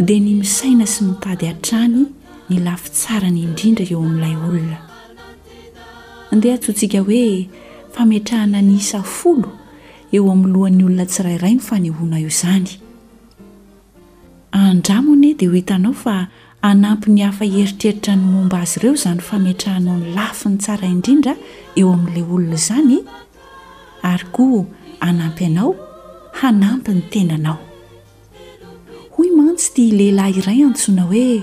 dia ny misaina sy mitady hatrany ny lafy tsarany indrindra eo amin'ilay olona. Andeha antsointsika hoe fametrahana ny isa folo eo amin'ny lohan'ny olona tsirairay ny fanehoana eo izany. Andramo anie dia ho hitanao fa hanampy ny hafa hieritreritra ny momba azy ireo izany fametrahanao ny lafiny tsara indrindra eo amin'ilay olona izany, ary koa hanampy anao hanampy ny tenanao. Hoy mantsy ity lehilahy iray antsoina hoe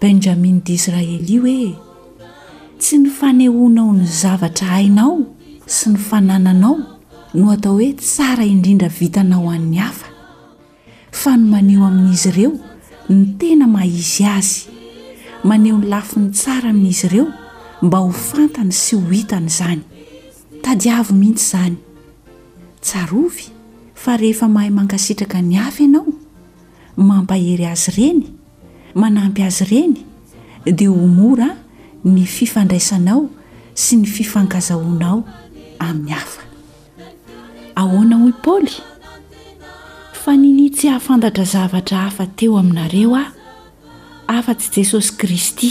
Benjamin Disraeli hoe, Tsy ny fanehoanao ny zavatra hainao sy ny fanananao no atao hoe tsara indrindra vitanao ho an'ny hafa, fa ny maneho amin'izy ireo ny tena maha-izy azy, maneho ny lafiny tsara amin'izy ireo mba ho fantany sy ho hitany izany. Tadiavo mihitsy izany. Tsarovy fa rehefa mahay mankasitraka ny hafa ianao, mampahery azy ireny, manampy azy ireny, dia ho mora ny fifandraisanao sy ny fifankazahoanao amin'ny hafa. Ahoana hoy Paoly? Fa ninia tsy hahafantatra zavatra hafa teo aminareo aho, afa-tsy Jesosy Kristy.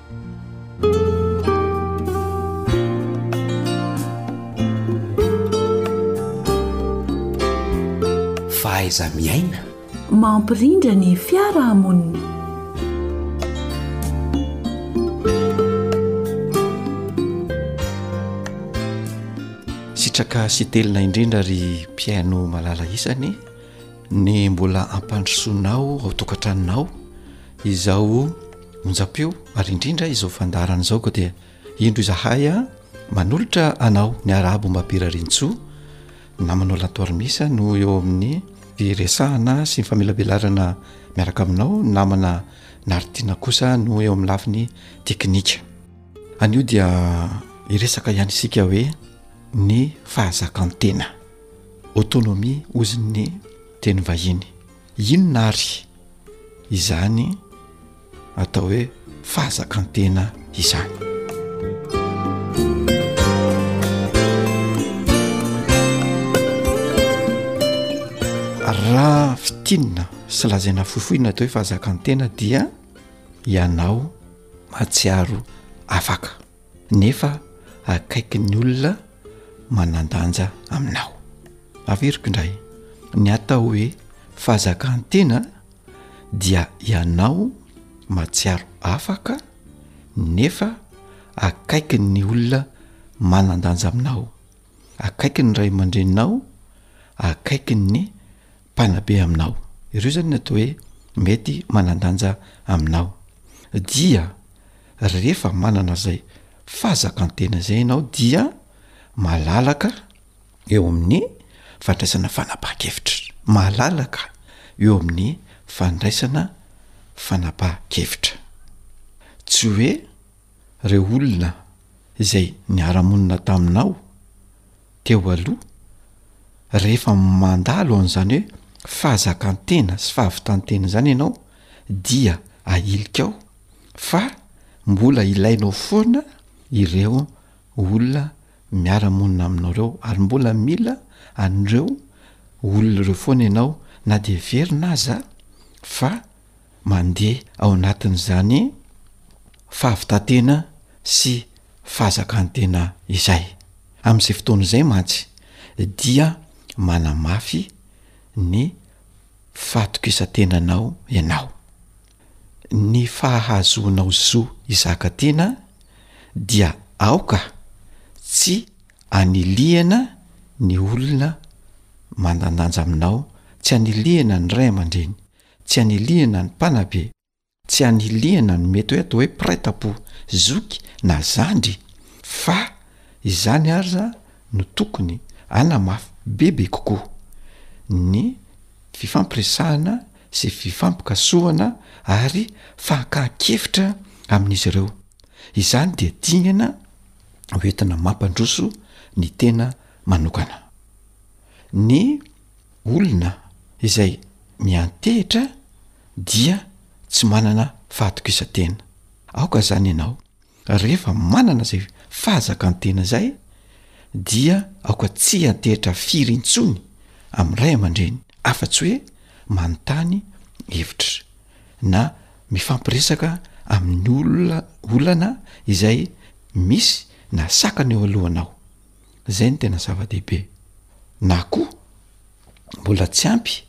Fahaiza-miaina, mampirindra ny fiarahamonina. Sitraka sy telina indrindra ry mpihaino malala isany ny mbola ampandrosoanao ao tokantranonao izao Onjampeo ary indrindra izao fandaharana izao koa dia indro izahay a manolotra anao ny arabo Mbabira Rintsoa namanao Lantorimisa no eo amin'ny firesahana sy ny famelabelarana miaraka aminao ny namana Naritina kosa no eo amin'ny lafiny teknika anio dia hiresaka ihany isika hoe ny fahazakantena autonomie ozin'ny teny vahiny Inona ary izany atao hoe fahazakan-tena izany? Raha fitinina sy lazaina fohifohy ny atao hoe fahazakan-tena dia ianao mahatsiaro afaka. nefa akaiky ny olona manan-danja aminao. Averiko indray, ny atao hoe fahazakan-tena dia ianao mahatsiaro afaka nefa akaiky ny olona manan-danja aminao, akaiky ny ray aman-dreninao, akaiky ny. mpanabe aminao. Ireo izany no atao hoe mety manan-danja aminao. Dia rehefa manana izay fazakan-tena izay ianao dia malalaka eo amin'ny fandraisana fanapahan-kevitra. Malalaka eo amin'ny fandraisana fanapahan-kevitra. Tsy hoe ireo olona izay niara-monina taminao Teo aloha, rehefa mandalo an'izany hoe fahazakan-tena sy fahavitan-tena izany ianao dia ahilikao fa mbola ilainao foana ireo olona miara-monina aminao ireo ary mbola mila an'ireo olona ireo foana ianao na dia heverina aza fa mandeha ao anatin'izany fahavitan-tena sy fahazakan-tena izay. Amin'izay fotoana izay mantsy dia manamafy ny fahatokisan-tenanao ianao. Ny fahazoanao zo hizaka tena dia aoka tsy anilihana ny olona manan-danja aminao, tsy anilihana ny ray aman-dreny, tsy anilihana ny mpanabe, tsy anilihana ny mety hoe atao hoe mpiray tampo zoky na zandry fa izany aza no tokony hanamafy bebe kokoa ny fifampiresahana sy fifampikasohana ary fahankahan-kevitra amin'izy ireo. Izany dia dingana hoentina mampandroso ny tena manokana. Ny. Olona izay miantehitra dia tsy manana fahatokisan-tena. Aoka izany ianao, rehefa manana izay fahazakan-tena izay, dia aoka tsy hiantehitra firy intsony amin'ny ray aman-dreny, afa-tsy hoe manontany hevitra na mifampiresaka amin'ny olona olana izay misy na sakana eo alohanao. Zay no tena zava-dehibe. Na koa mbola tsy ampy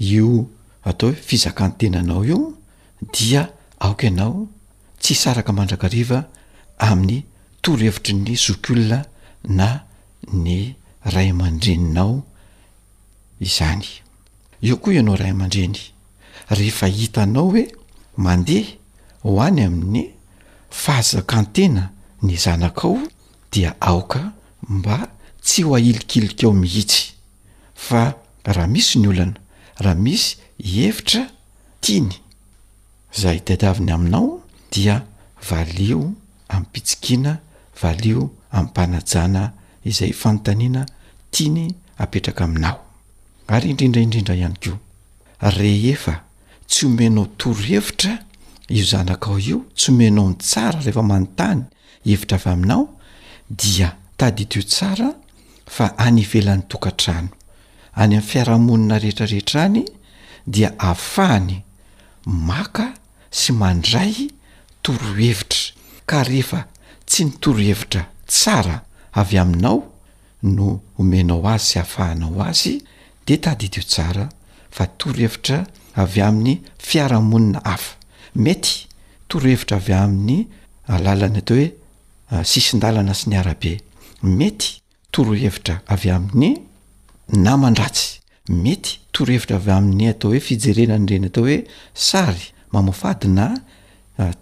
io atao hoe fizakan-tenanao io dia aoka ianao tsy hisaraka mandrakariva amin'ny torohevitry ny zokiolona na ny ray aman-dreninao izany. Eo koa ianao ray aman-dreny, rehefa hitanao hoe mandeha ho any amin'ny fahazakan-tena ny zanakao dia aoka mba tsy ho ahilikilika ao mihitsy fa raha misy ny olana, raha misy hevitra tiany zahay tadiaviny aminao dia valio amim-pitsikiana, valio amim-panajana izay fanontaniana tiany apetraka aminao. Ary indrindra indrindra ihany koa, rehefa tsy omenao toro hevitra io zanakao io, tsy omenao ny tsara rehefa manontany hevitra avy aminao dia tadidio tsara fa any ivelan'ny tokantrano, any amin'ny fiarahamonina rehetrarehetra any dia afahany maka sy mandray toro hevitra ka rehefa tsy ny toro hevitra tsara avy aminao no omenao azy sy afahanao azy dia tadidio tsara fa torohevitra avy amin'ny fiarahamonina hafa. Mety torohevitra avy amin'ny alalan'ny atao hoe sisin-dalana sy ny arabe. Mety torohevitra avy amin'ny naman-dratsy Mety torohevitra avy amin'ny atao hoe fijerena an'ireny atao hoe sary mamofady na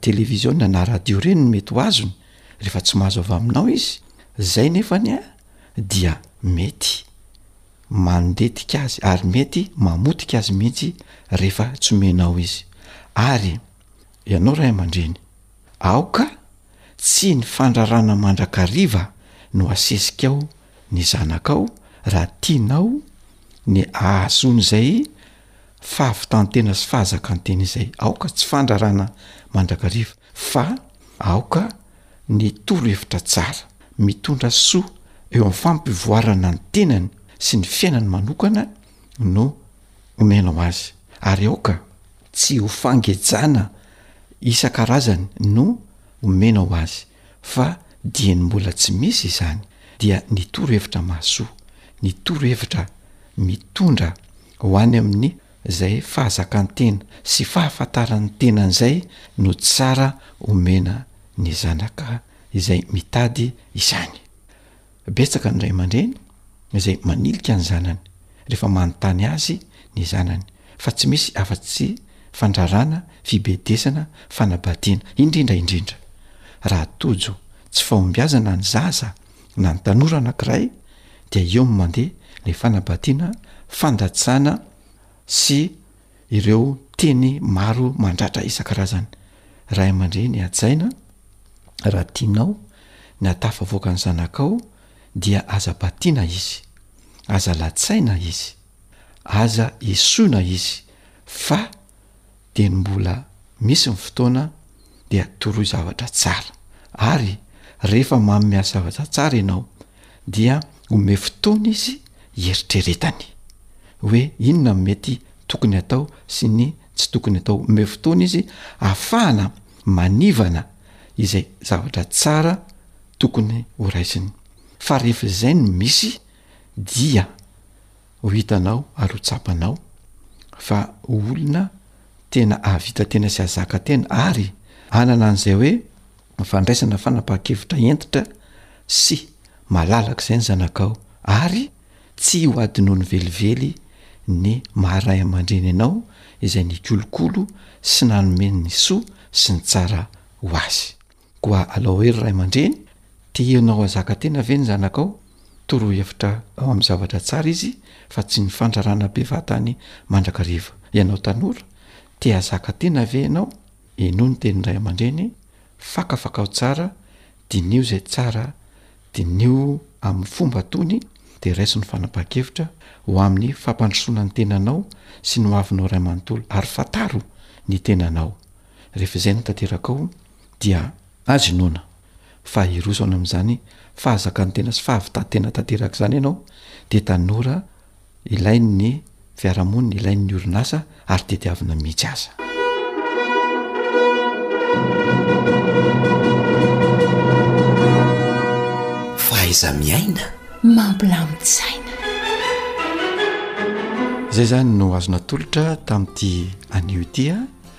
televiziona na radio ireny no mety ho azony rehefa tsy mahazo avy aminao izy, izay nefany dia mety mandetika azy ary mety mamotika azy mihitsy rehefa tsy omenao izy. Ary ianao ray aman-dreny, aoka tsy ny fandrarana mandrakariva no asesikao ny zanakao raha tianao ny ahazoany izay fahavitan-tena sy fahazakan-tena izay. Aoka tsy fandrarana mandrakariva fa aoka ny torohevitra tsara, mitondra soa eo amin'ny fampivoarana ny tenany sy ny fiainany manokana no omenao azy. Ary aoka tsy ho fangejana isan-karazany no omenao azy. fa dieny mbola tsy misy izany dia ny torohevitra mahasoa, ny torohevitra mitondra ho any amin'ny zay fahazakan-tena sy fahafantaran'ny tenan'izay no tsara omena ny zanaka izay mitady izany. Betsaka ny ray aman-dreny izay manilika ny zanany rehefa manontany azy ny zanany fa tsy misy afa-tsy fandrarana, fibedesana, fanabadiana, indrindra indrindra raha tojo tsy fahombiazana ny zaza na ny tanora anankiray dia eo no mandeha ilay fanabadiana, fandatsana sy ireo teny maro mandratra isan-karazany. Ray aman-dreny, hajaina raha tianao ny hatafavoaka ny zanakao dia aza batiana izy, aza latsaina izy, aza esoina izy fa dia ny mbola misy ny fotoana dia toroy zavatra tsara ary rehefa manome azy zavatra tsara ianao dia omeo fotoana izy hieritreretany hoe inona no mety tokony atao sy ny tsy tokony atao. Omeo fotoana izy ahafahana manivana izay zavatra tsara tokony ho raisiny. Fa rehefa izay no misy dia ho hitanao ary ho tsapanao fa olona tena ahavita tena sy ahazaka tena ary hanana an'izay hoe Ny fandraisana fanapahan-kevitra hentitra sy malalaka izay ny zanakao ary tsy ho adinony velively ny maha ray aman-dreny anao izay nikolokolo sy nanome ny soa sy ny tsara ho azy. Koa alao hoe ry ray aman-dreny, te hianao hahazaka tena ve ny zanakao? Torohevitra ao amin'ny zavatra tsara izy fa tsy ny fandrarana be vatany mandrakariva. Ianao tanora, te hahazaka tena ve ianao? Inoa ny tenin'ny ray aman-dreny, fakafakao tsara, diniho izay tsara, diniho amin'ny fomba tony dia raiso ny fanapahan-kevitra ho amin'ny fampandrosoana ny tenanao sy ny hoavinao iray manontolo ary fantaro ny tenanao. Rehefa izay no tanterakao dia azo inoana. fa hiroso any amin'izany fahazakan-tena sy fahavitan-tena tanteraka izany ianao dia tanora ilain'ny fiarahamonina, ilain'ny orinasa ary tediavina mihitsy aza. Fahaiza-miaina mampilamin-tsaina. Izay izany no azo natolotra tamin'ity anio ity a.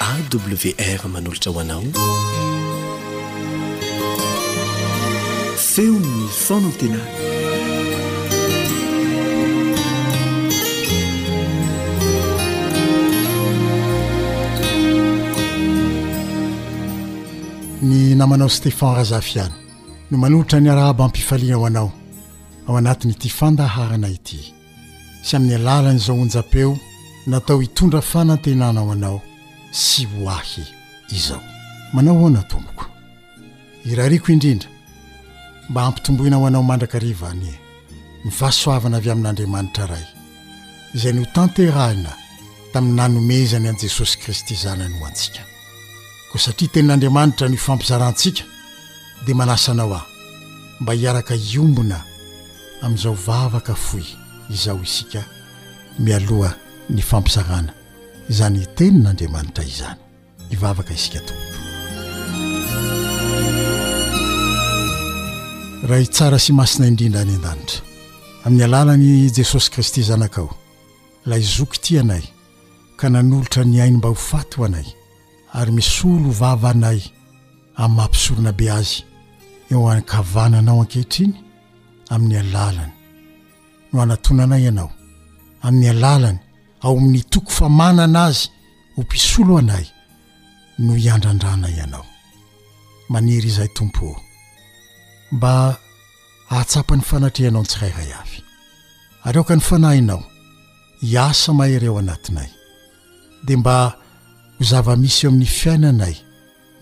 AWR manolotra ho anao feon'ny fanantenana ny namanao Stéphane Razafian no manolotra ny arahaba am-pifaliana ho anao ao anatin'ity fandaharana ity. sy amin'ny alalan'izao onjam-peo natao hitondra fanantenana ho anao sy ho ahy izao. Manao ahoana tompoko? Irariako indrindra mba hampitomboina ho anao mandrakariva ny ny fahasoavana avy amin'Andriamanitra Ray izay notanterahina tamin'ny nanomezany an'i Jesosy Kristy Zanany ho antsika. Koa satria Tenin'Andriamanitra no ifampizarantsika dia manasa anao aho mba hiaraka hiombona Amin'izao vavaka fohy izao isika mialoha ny fampizarana izany Tenin'Andriamanitra izany. Hivavaka isika Tompo. Ray tsara sy masina indrindra any an-danitra. Amin'ny alalan'i Jesosy Kristy Zanakao, ilay Zoky tia anay ka nanolotra ny ainy mba ho faty ho anay ary misolo vava anay amin'ny maha mpisoronabe Azy eo ankavananao ankehitriny, amin'ny alalany no anatonanay ianao amin'ny alalany ao amin'ny toko fa manana azy ho mpisolo anay no hiandrandranay ianao maniry izay tompo o mba ahatsapa ny fanatrehanao ny tsirairay avy ary aoka ny fanahinao hiasa mahery ao anatinay dia mba ho zava-misy eo amin'ny fiainanay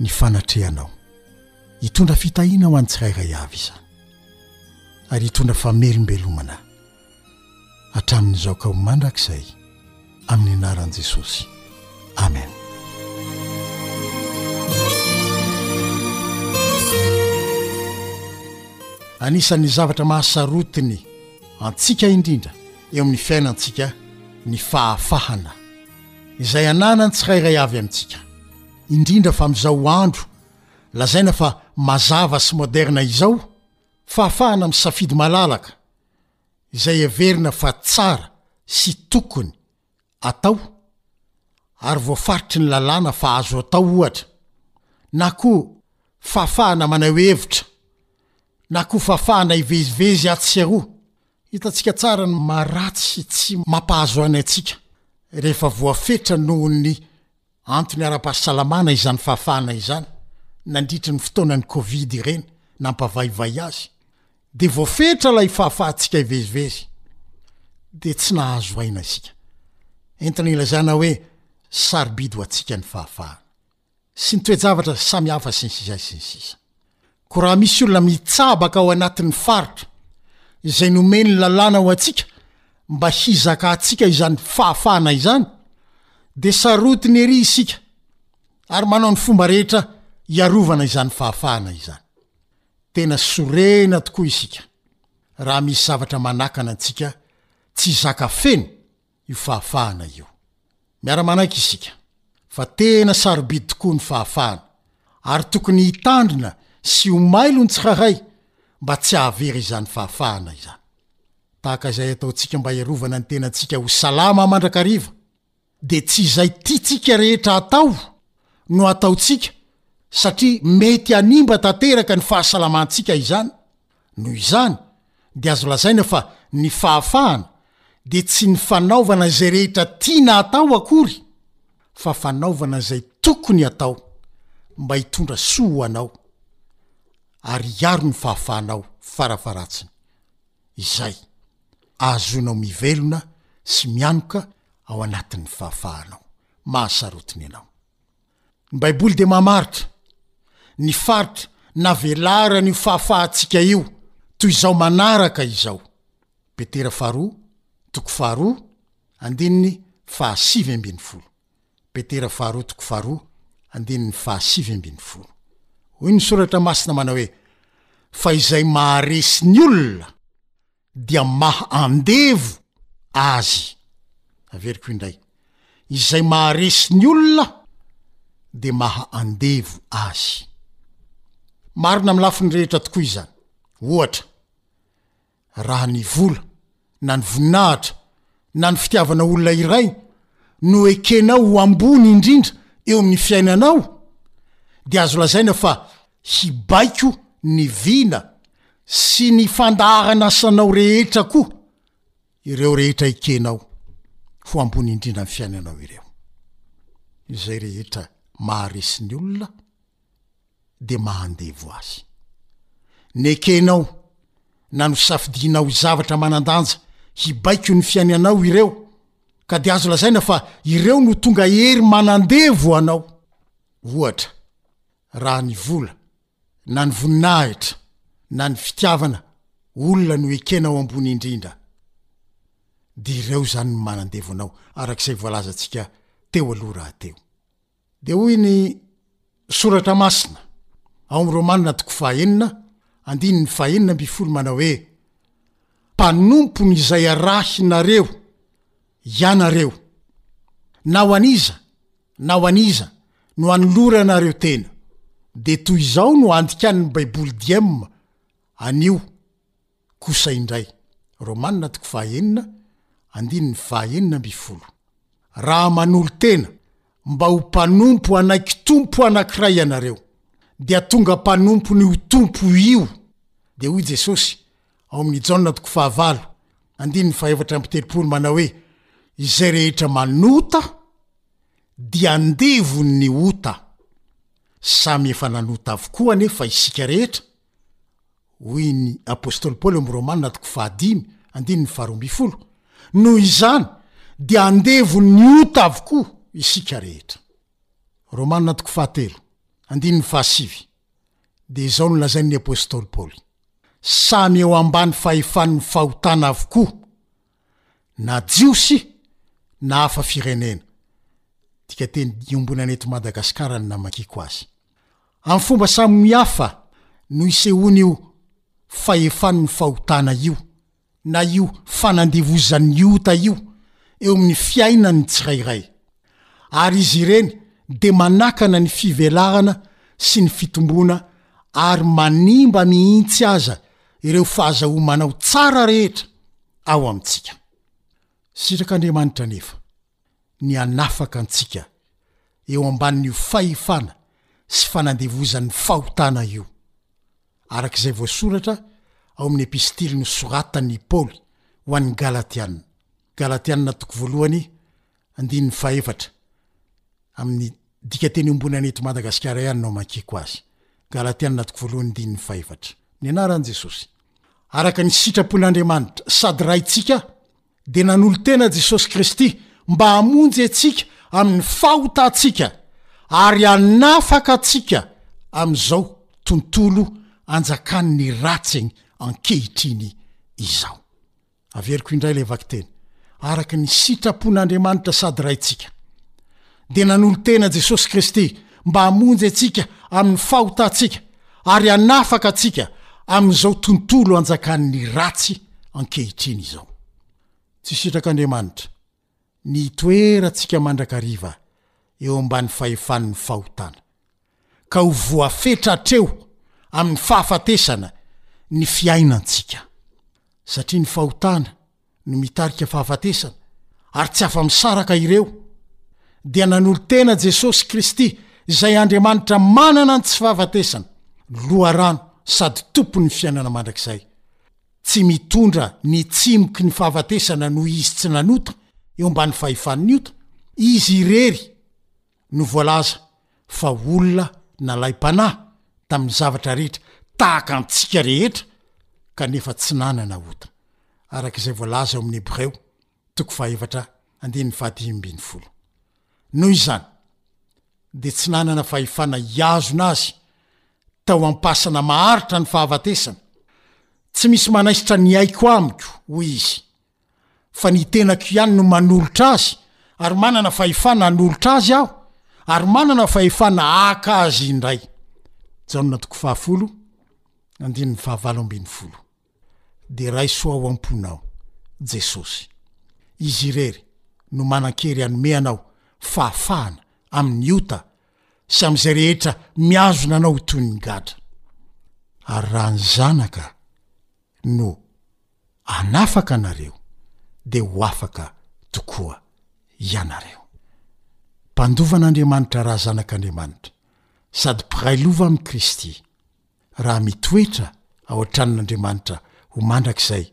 ny fanatrehanao Hitondra fitahiana ho an'ny tsirairay avy izany, ary hitondra famelombelomana hatramin'izao ka ho mandrakizay, amin'ny anaran'i Jesosy, amena. Anisan'ny zavatra mahasarotiny antsika indrindra eo amin'ny fiainantsika ny fahafahana izay ananan'ny tsirairay avy amintsika, indrindra fa amin'izao andro Lazaina fa mazava sy moderna izao fahafahana misafidy malalaka izay heverina fa tsara sy tokony atao ary voafaritry ny lalàna fa azo atao ohatra, na koa fahafahana maneho hevitra, na koa fahafahana hivezivezy atsy sy aroa. Hitantsika tsara ny maha ratsy sy tsy mampahazo aina antsika rehefa voafetra noho ny. Antony ara-pahasalamana izany fahafahana izany nandritry ny fotoanan'ny covid ireny nampavaivay azy dia voafetra ilay fahafahantsika hivezivezy dia tsy nahazo aina isika. Entina ilazana hoe sarobidy ho antsika ny fahafahana sy ny toe-javatra samihafa sy ny sisa sy ny sisa. Koa raha misy olona mitsabaka ao anatin'ny faritra izay nomen'ny lalàna ho antsika mba hizakatsika izany fahafahana izany, dia sarotiny ery isika ary manao ny fomba rehetra hiarovana izany fahafahana izany. Tena sorena tokoa isika raha misy zavatra manakana antsika tsy hizaka feno io fahafahana io. Miara-manaiky isika fa tena sarobidy tokoa ny fahafahana ary tokony hitandrina sy ho mailo ny tsirairay mba tsy hahavery izany fahafahana izany. Tahaka izay ataontsika mba hiarovana ny tenantsika ho salama mandrakariva dia tsy izay tiantsika rehetra hatao no ataontsika satria mety hanimba tanteraka ny fahasalamantsika izany, Noho izany, dia azo lazaina fa ny fahafahana dia tsy ny fanaovana izay rehetra tiana hatao akory, fa fanaovana izay tokony hatao mba hitondra soa ho anao ary hiaro ny fahafahanao farafaharatsiny, izay ahazoanao mivelona sy mianoka ao anatin'ny fahafahanao maha sarotiny anao. Ny Baiboly dia mamaritra ny faritra navelaran'io fahafahantsika io toy izao manaraka izao, Petera faharoa toko faharoa andininy fahasivy ambin'ny folo, Petera faharoa toko faharoa andininy fahasivy ambin'ny folo. Hoy ny Soratra Masina manao hoe, Fa izay maharesy ny olona dia maha andevo azy, averiko indray, izay maharesy ny olona dia maha andevo azy. Marina amin'ny lafiny rehetra tokoa izany. Ohatra, raha ny vola na ny voninahitra na ny fitiavana olona iray no ekenao ho ambony indrindra eo amin'ny fiainanao dia azo lazaina fa hibaiko ny vina sy ny fandaharan'asanao rehetra koa ireo rehetra ekenao ho ambony indrindra ny fiainanao ireo izay rehetra maharesy ny olona dia maha-andevo ahy. Nekenao na nosafidianao ho zavatra manan-danja hibaiko ny fiainanao ireo, ka dia azo lazaina fa ireo no tonga hery manan-devo ho anao. Ohatra, raha ny vola, na ny voninahitra, na ny fitiavana olona no ekenao ambony indrindra, dia ireo izany no manan-devo anao, araka izay voalazantsika teo aloha rahateo. Dia hoy ny Soratra Masina ao amin'ny Romana toko fahenina, andininy fahenina ambin'ny folo manao hoe, Mpanompon'izay arahinareo ianareo, na ho an'iza na ho an'iza no anoloranareo tena. Dia toy izao no andikàn'ny Baiboly Diem anio. kosa indray. Romana toko fahaenina, andininy fahaenina ambin'ny folo. Raha manolo-tena mba ho mpanompo anaiky Tompo anankiray ianareo, dia tonga mpanompon'io Tompo io. Dia hoy Jesosy ao amin'ny Jaona toko fahavalo, andininy fahefatra amby telopolo manao hoe, Izay rehetra manota dia andevon'ny ota. Samy efa nanota avokoa anefa isika rehetra, Hoy ny apostoly Paoly ao amin'ny Romana toko fahadimy andininy faharoa ambin'ny folo, Noho izany dia andevo ny ota avokoa isika rehetra. Romana toko fahatelo andininy fahasivy dia izao no lazain'ny apostoly Paoly, Samy eo ambany fahefan'ny fahotana avokoa na jiosy na hafa firenena. Dikateny iombonana eto Madagasikara ny namakiako azy. Amin'ny fomba samihafa no isehoan'io fahefan'ny fahotana io na io fanandevozan'ny ota io eo amin'ny fiainan'ny tsirairay. Ary izy ireny dia manakana ny fivelarana sy ny fitomboana ary manimba mihitsy aza ireo fahazahoa-manao tsara rehetra ao amintsika. Sitrak'Andriamanitra anefa ny hanafaka antsika eo ambanin'io fahefana sy fanandevozan'ny fahotana io, araka izay voasoratra ao amin'ny Epistily nosoratan'i Paoly ho an'ny Galatiana, Galatiana toko voalohany Andininy fahefatra amin'ny dikateny iombonana eto Madagasikara ihany no amakiako azy. Galatiana toko voalohany andininy fahefatra. Ny anaran'i Jesosy. Araka ny sitrapon'Andriamanitra sady Raintsika, dia nanolo-tena Jesosy Kristy mba hamonjy antsika amin'ny fahotantsika ary hanafaka antsika amin'izao tontolo anjakan'ny ratsy ankehitriny izao. Averiko indray ilay vakiteny, araka ny sitrapon'Andriamanitra sady Raintsika. Dia nanolo-tena Jesosy Kristy mba hamonjy antsika amin'ny fahotantsika ary hanafaka antsika amin'izao tontolo anjakan'ny ratsy ankehitriny izao. Tsy sitrak'Andriamanitra ny hitoerantsika mandrakariva eo ambany fahefan' ny fahotana, ka ho voafetra hatreo amin' ny fahafatesana ny fiainantsika, satria ny fahotana no mitarika fahafatesana, ary tsy afa-misaraka ireo, dia nanolo-tena Jesosy Kristy, Izay Andriamanitra manana ny tsy fahafatesana, Loharano sady Tompon' ny fiainana mandrakizay. Tsy mitondra ny tsimoky ny fahafatesana noho izy tsy nanota eo ambany fahefan'ny ota, izy irery no voalaza fa olona nalaim-panahy tamin'ny zavatra rehetra tahaka antsika rehetra kanefa tsy nanana ota, araka izay voalaza ao amin'ny Hebreo. Toko fahaefatra andininy fahadimy ambin'ny folo. Noho izany, dia tsy nanana fahefana hihazona azy tao am-pasana maharitra ny fahafatesana. Tsy misy manaisotra ny aiko amiko, hoy izy, fa ny tenako ihany no manolotra azy, ary manana fahefana hanolotra azy aho, ary manana fahefana haka azy indray. Jaona toko fahafolo andininy fahavalo ambin'ny folo. dia raiso ao am-ponao Jesosy. Izy irery no manan-kery hanome anao fahafahana amin'ny ota sy amin'izay rehetra mihazona anao ho toy ny gadra. Ary raha ny Zanaka no hanafaka anareo, dia ho afaka tokoa ianareo. Mpandovan'Andriamanitra raha zanak'Andriamanitra sady mpiray lova amin'i Kristy. raha mitoetra ao an-tranon'Andriamanitra ho mandrakizay,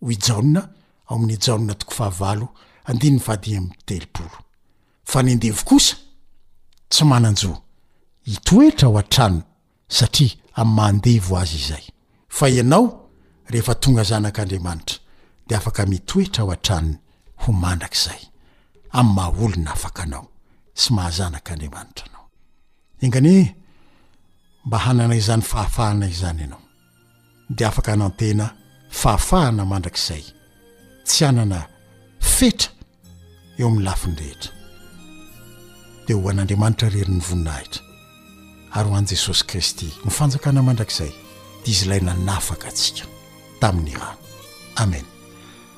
hoy i Jaona ao amin'ny Jaona toko fahavalo andininy fahadimy amby telopolo. Fa ny andevo kosa tsy manan-jo hitoetra ao an-trano satria amin'ny maha andevo azy izay. Fa ianao rehefa tonga zanak'Andriamanitra dia afaka mitoetra ao an-tranony ho mandrakizay amin'ny maha olona afaka anao sy maha zanak'Andriamanitra anao. Enganie mba hanana izany fahafahana izany ianao, dia afaka hanantena fahafahana mandrakizay, tsy hanana fetra eo amin'ny lafiny rehetra. Dia ho an'Andriamanitra irery ny voninahitra, ary ho an'i Jesosy Kristy ny fanjakana mandrakizay, dia Izy Ilay nanafaka antsika tamin'ny rany. Amena.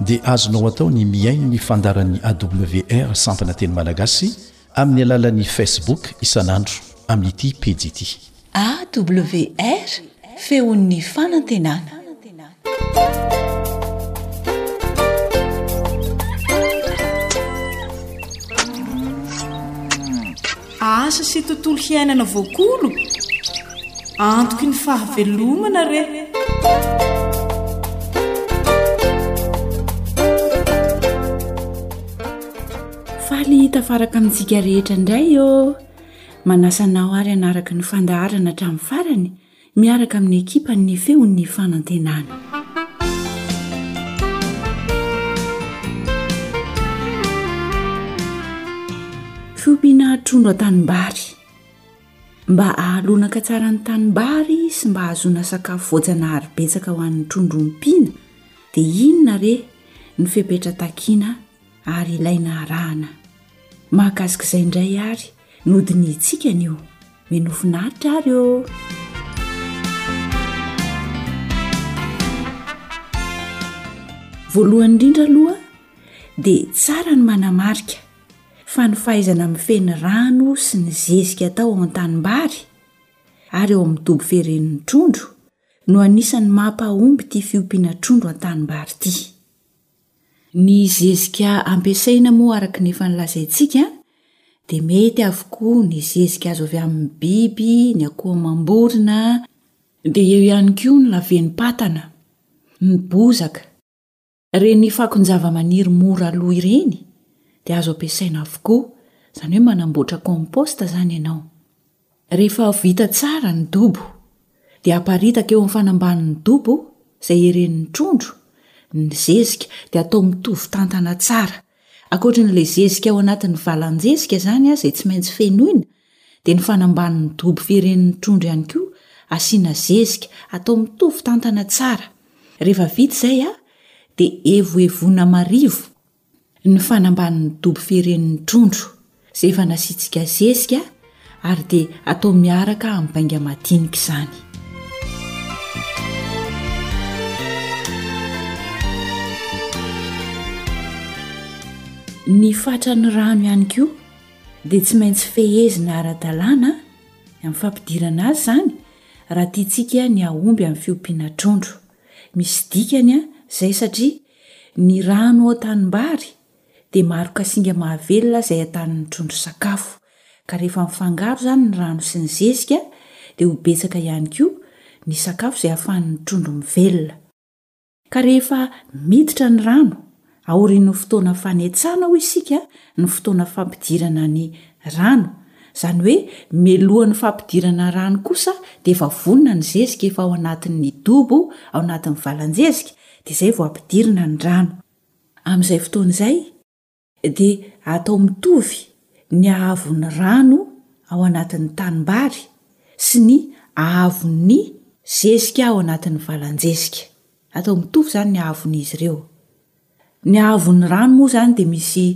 dia azonao atao ny mihaino ny fandaharan'ny AWR Sampana Teny Malagasy amin'ny alalan'ny Facebook isan'andro amin'ity pejy ity. AWR, Feon'ny Fanantenana. Asa sy tontolo hiainana voakolo? Antoky ny fahavelomana re! Faly tafaraka amintsika rehetra indray ô! Manasa anao ary hanaraka ny fandaharana hatramin'ny farany. miaraka amin'ny ekipan'ny Feon'ny Fanantenana. Fiompiana trondro an-tanimbary. Mba ahalonaka tsara ny tanimbary sy mba hahazoana sakafo voajanahary betsaka ho an'ny trondro ompiana dia inona re no fepetra takiana ary ilaina arahana? Mahakasik'izay indray ary nodinihintsika anio mino finaritra ary o voalohany indrindra aloha dia tsara ny manamarika fa ny fahaizana min'ny feny rano sy ny zezika atao ao an-tanimbary ary eo amin'ny dobo feren'ny trondro no anisan'ny mampahomby ity fiompiana trondro an-tanimbary ity Ny zezika ampiasaina moa araka ny efa nolazaintsika dia mety avokoa ny zezika azo avy amin'ny biby, ny akoho amam-borona, dia eo ihany koa ny lavenim-patana, ny bozaka. Ireny fakon-javamaniry mora lo ireny dia azo ampiasaina avokoa, izany hoe manamboatra compost izany ianao. Rehefa vita tsara ny dobo, dia aparitaka eo amin'ny fanambanin'ny dobo izay heren'ny trondro, ny zezika dia atao mitovy tantana tsara. Ankoatran'ilay zezika ao anatin'ny valan-jezika izany izay tsy maintsy fenoina, dia ny fanambanin'ny dobo fiheren'ny trondro ihany koa asiana zezika atao mitovy tantana tsara. Rehefa vita izay, dia evoevoina marivo ny fanambanin'ny dobo firen'ny trondro izay efa nasiantsika zezika ary dia atao miaraka amin'ny bainga madinika izany ny fatran'ny rano ihany koa dia tsy maintsy fehezina ara-dalàna amin'ny fampidirana azy izany raha tiantsika ny hahomby amin'ny fiompiana trondro misy dikany izay satria Ny rano ao an-tanimbary dia maroka singa mahavelona izay atanin'ny trondro sakafo, ka rehefa mifangaro izany ny rano sy ny zezika dia ho betsaka ihany koa ny sakafo izay ahafahan'ny trondro mivelona. Ka rehefa miditra ny rano, aorian'ny fotoana fanetsana hoy isika ny fotoana fampidirana ny rano, izany hoe mialohan'ny fampidirana rano kosa dia efa vonona ny zezika efa ao anatin'ny dobo ao anatin'ny valan-jezika, dia izay vao ampidirina ny rano. Amin'izay fotoana izay dia atao mitovy ny haavon'ny rano ao anatin'ny tanimbary sy ny haavon'ny zezika ao anatin'ny valan-jezika. Atao mitovy izany ny haavon'izy ireo. Ny haavon'ny rano moa izany dia misy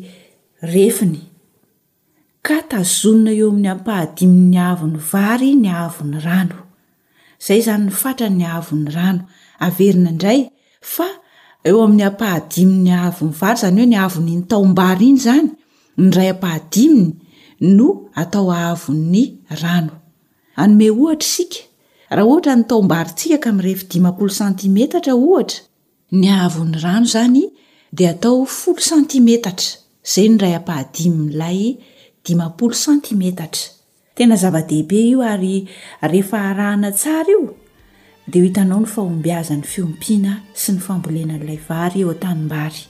refiny. Ka tazonina eo amin'ny ampahadimin'ny haavon'ny vary ny haavon'ny rano. Izay izany ny fatran'ny haavon'ny rano. Averina indray fa eo amin'ny ampahadimin'ny haavon'ny vary, izany hoe ny haavon'iny taom-bary iny izany, ny iray ampahadiminy no atao haavon'ny rano. Hanome ohatra isika, raha ohatra ny taom-barintsika ka mirefy dimampolo santimetatra, ohatra, Ny haavon'ny rano izany dia atao folo santimetatra, izay no iray ampahadimin'ilay dimampolo santimetatra. Tena zava-dehibe io ary rehefa arahana tsara io dia ho hitanao ny fahombiazan'ny fiompiana sy ny fambolena an'ilay vary eo an-tanimbary.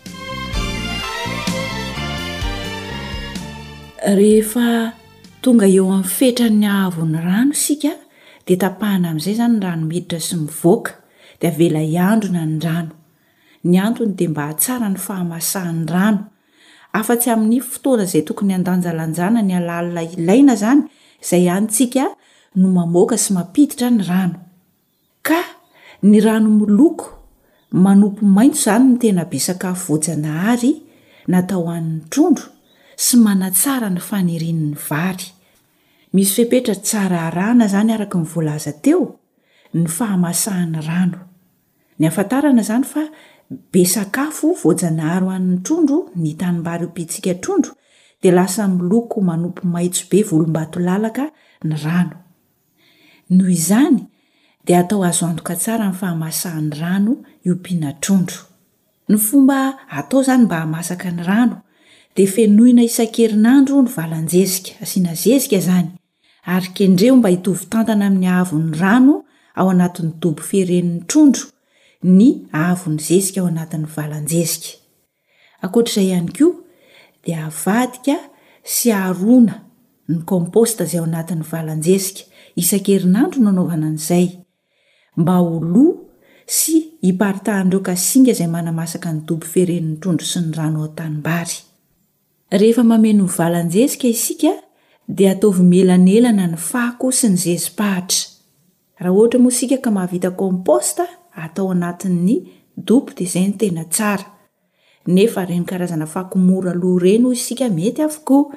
Rehefa tonga eo amin'ny fetran'ny haavon'ny rano isika dia tapahana amin'izay izany ny rano miditra sy mivoaka. dia avela hiandrona ny rano. Ny antony dia mba hahatsara ny fahamasahan'ny rano. Afa-tsy amin'ny fotoana izay tokony handanjalanjana ny alalina ilaina izany, izay hanintsika no mamoaka sy mampiditra ny rano. Ka, ny rano miloko, manopy maitso izany no tena be sakafo voajanahary natao ho an'ny trondro sy manatsara ny fanirian'ny vary. Misy fepetra tsara arahana izany araka ny voalaza teo, ny fahamasahan'ny rano. Ny hahafantarana izany fa be sakafo voajanahary ho an'ny trondro ny tanimbary ompiantsika trondro dia lasa miloko manopy maitso be volombatolalaka ny rano. Noho izany dia atao azo antoka tsara ny fahamasahan'ny rano iompiana trondro. Ny fomba atao izany mba hahamasaka ny rano dia fenoina isan-kerinandro ny valan-jezika, asiana zezika izany, ary kendreho mba hitovy tantana amin'ny haavon'ny rano ao anatin'ny dobo fieren'ny trondro ny haavon'ny zezika ao anatin'ny valan-jezika. Ankoatra izay ihany koa dia avadika sy arona ny compost izay ao anatin'ny valan-jezika, isan-kerinandro no anaovana an'izay, mba ho lo sy hiparitahan'ireo kasinga izay manamasaka ny dobo feren'ny trondro sy ny rano ao an-tanimbary. Rehefa mameno valan-jezika isika dia ataovy mielanelana ny fako sy ny zezi-pahatra. Raha ohatra moa isika ka mahavita compost atao anatin'ny dobo dia izay no tena tsara. nefa ireny karazana fako mora lo ireny hoy isika mety avokoa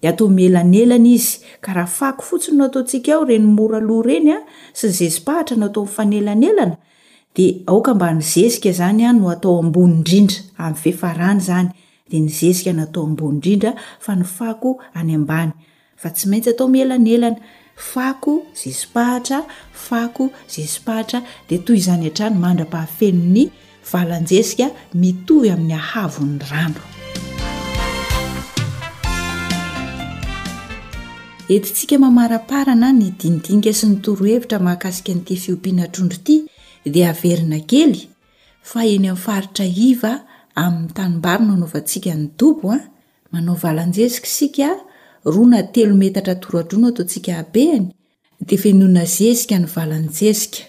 dia atao mihelanelana izy ka raha fako fotsiny no ataontsika ao ireny mora lo ireny a sy ny zezi-pahatra no atao mifanelanelana dia aoka mba ny zezika izany a no atao ambony indrindra amin'ny fiafarany izany dia ny zezika no atao ambony indrindra fa ny fako any ambany Fa tsy maintsy atao mielanelana. Fako, zesipahatra, fako, zesipahatra, dia toy izany hatrany mandra-pahafeno ny valan-jesika mitovy amin'ny hahavon'ny rano. Entintsika mamaraparana ny dinidinika sy ny torohevitra mahakasika an'ity fiompiana trondro ity dia averina kely fa eny amin'ny faritra iva amin'ny tanimbary no anaovantsika ny dobo an! Manao valan-jezika isika roa na telo metatra tora-droa no ataontsika habehany, dia venona zezika ny valan-jezika.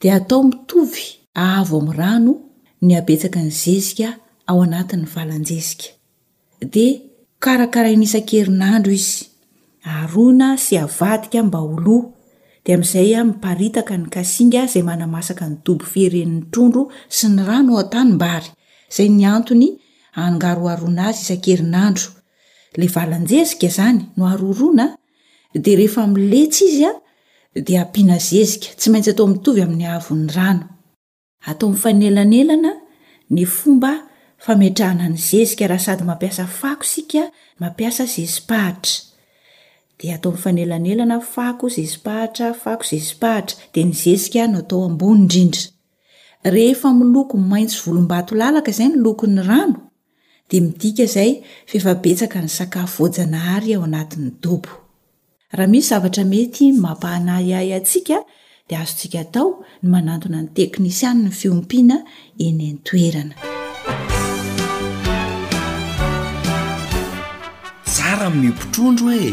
Dia atao mitovy ahavo amin'ny rano ny habetsaky ny zezika ao anatin'ny valan-jezika. Dia karakaraina isan-kerinandro izy. Aroina sy avadika mba ho lo, dia amin'izay miparitaka ny kasinga izay manamasaka ny dobo fieren'ny trondro sy ny rano ao an-tanimbary, izay ny antony angaroharoana azy isan-kerinandro. Ilay valan-jezika izany no aroroana, dia rehefa miletsy izy dia ampiana zezika, tsy maintsy atao mitovy amin'ny haavon'ny rano. Atao mifanelanelana ny fomba fametrahana ny zezika raha sady mampiasa fako isika mampiasa zezi-pahatra. Dia atao mifanelanelana fako, zezi-pahatra, fako, zezi-pahatra. Dia ny zezika no atao ambony indrindra. Rehefa miloko maitso volombatolalaka izay ny lokon'ny rano, dia midika izay fa efa betsaka ny sakafo voajanahary ao anatin'ny dobo. Raha misy zavatra mety mampahanahy ahy antsika, dia azontsika atao ny manantona ny teknisianin'ny fiompiana eny an-toerana. Tsara ny miompy trondro e!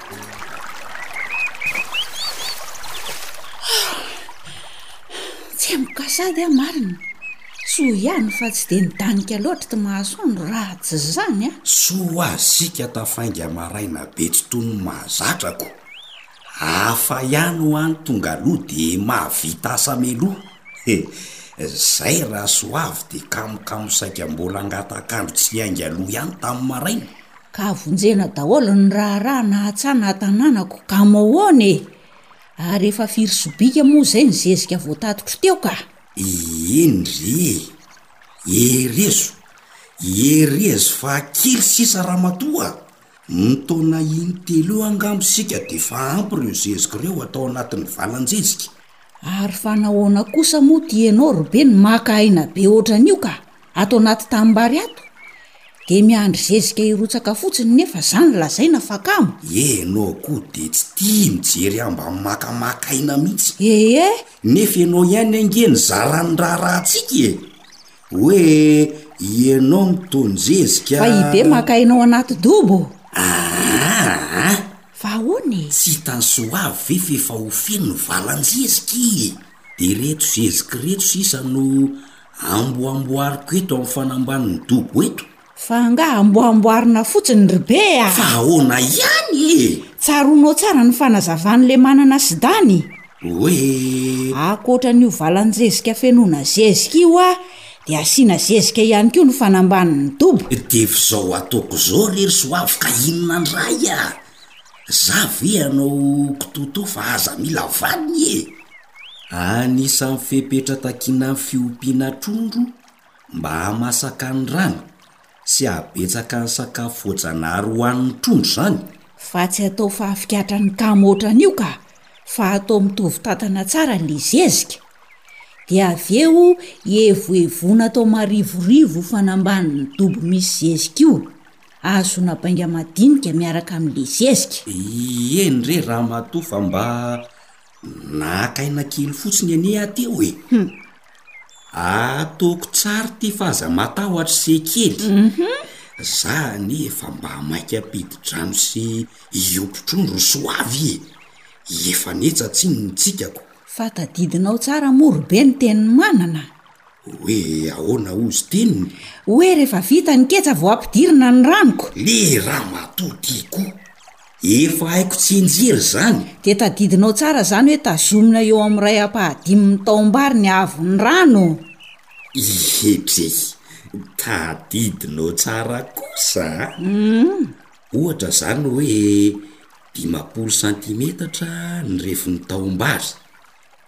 Tsemboka sady an marina. Soa ihany fa tsy dia nidanika loatra ity mahasoandro raha tsy izany an. Soa azika tafainga maraina be tsy toy ny mahazatra ko. Hafa ihany ho any tonga aloha dia mahavita asa meloa. He, izay raha soa avy dia kamokamo saika mbola hangataka andro tsy hiainga loha ihany tamin'ny maraina. Ka avonjena daholo ny raharaha na an-tsaha na an-tanànako ka mahoana e! Ary efa firy sobika moa izay ny zezika voatatitro teo ka! Eny re e! Erezo, erezo fa kely sisa ramatoa a! Ny taona intelo eo angamba isika dia efa ampy ireo zezika ireo atao anatin'ny valan-jezika. Ary fa nahoana kosa moa ity ianao ry be no maka aina be ohatran'io ka? Ato anaty tanimbary ato dia miandry zezika hirotsaka fotsiny nefa zany lazaina fa kamo? Ianao koa dia tsy tia mijery ahy mba makamaka aina mihitsy. Ee. Nefa ianao ihany ange nizara ny raharahantsika e! Hoe ianao no toa zezika. Fa i Be maka anao anaty dobo? Aa! Fa ahoana e? Tsy hitan'i Soavy ve f'efa ho feno ny valan-jezika i? Dia ireto zezika ireto sisa no amboamboariko eto amin'ny fanambanin'ny dobo eto. Fa angaha amboamboarina fotsiny ry be a! Fa ahoana ihany e! Tsaroanao tsara ny fanazavan'i Lemanana sy Dany? Hoe? Ankoatra an'io valan-jezika fenoina zezika io a, dia asiana zezika ihany koa ny fanambanin'ny dobo. Dia f'izao ataoko izao re ry soavy ka inona ndray a! Za ve ianao kitoto fa aza mila vaniny e! Anisan'ny fepetra takiana ny fiompiana trondro mba hahamasaka ny rano sy hahabetsaka ny sakafo voajanahary ho an' ny trondro izany? Fa tsy atao fahafikatran' ny kamo otran' io ka, fa atao mitovy tantana tsara ilay zezika. Dia avy eo ievoevoana atao marivorivo io fanambanin' ny dobo misy zezika io, ahazoana bainga madinika miaraka amin' ilay zezika. Ieny re ramatoa fa mba Naka aina kely fotsiny anie aho teo e. Hum. Ataoko tsara ity fa aza matahotra se kely. Mhm. Za anie efa mba maika ampidi-drano sy hihompon-trondro ry Soavy e. Efa nihetsa tsiny ny tsikako. Fa tadidinao tsara moa ry be ny tenin'i Manana. Hoe ahoana hozy teniny? Hoe rehefa vita ny ketsa vao ampidirina ny ranoko. Le ramatoa ty koa. Efa haiko tsinjera izany! Dia tadidinao tsara izany hoe tazomina eo amin'ny iray ampahadimin'ny taom-bary ny haavon'ny rano! Iehezey! Tadidinao tsara kosa a! Hum! Ohatra izany hoe dimampolo santimetatra ny refin'ny taom-bary.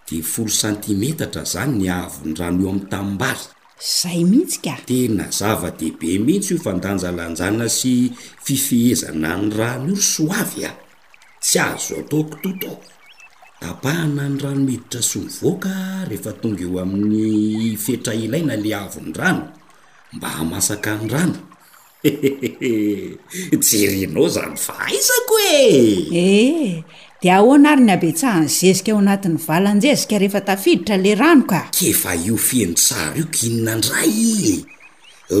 dia folo santimetatra zany ny haavon'ny rano eo amin'ny tanimbary. Zay mihitsy ka! Tena zava-dehibe mihitsy io fandanjalanjana sy fifehezana ny rano io ry Soavy a! Tsy azo atao kitoto. Tapahana ny rano miditra sy mivoaka rehefa tonga eo amin'ny fetra ilaina le haavon'ny rano mba hahamasaka ny rano. Hehehehe! Jerenao izany fahaizako e! Ee, dia ahoana ary ny habetsahan'ny zezika ao anatin'ny valan-jezika rehefa tafiditra ilay rano ka? K'efa io feno tsara io k'inona ndray e!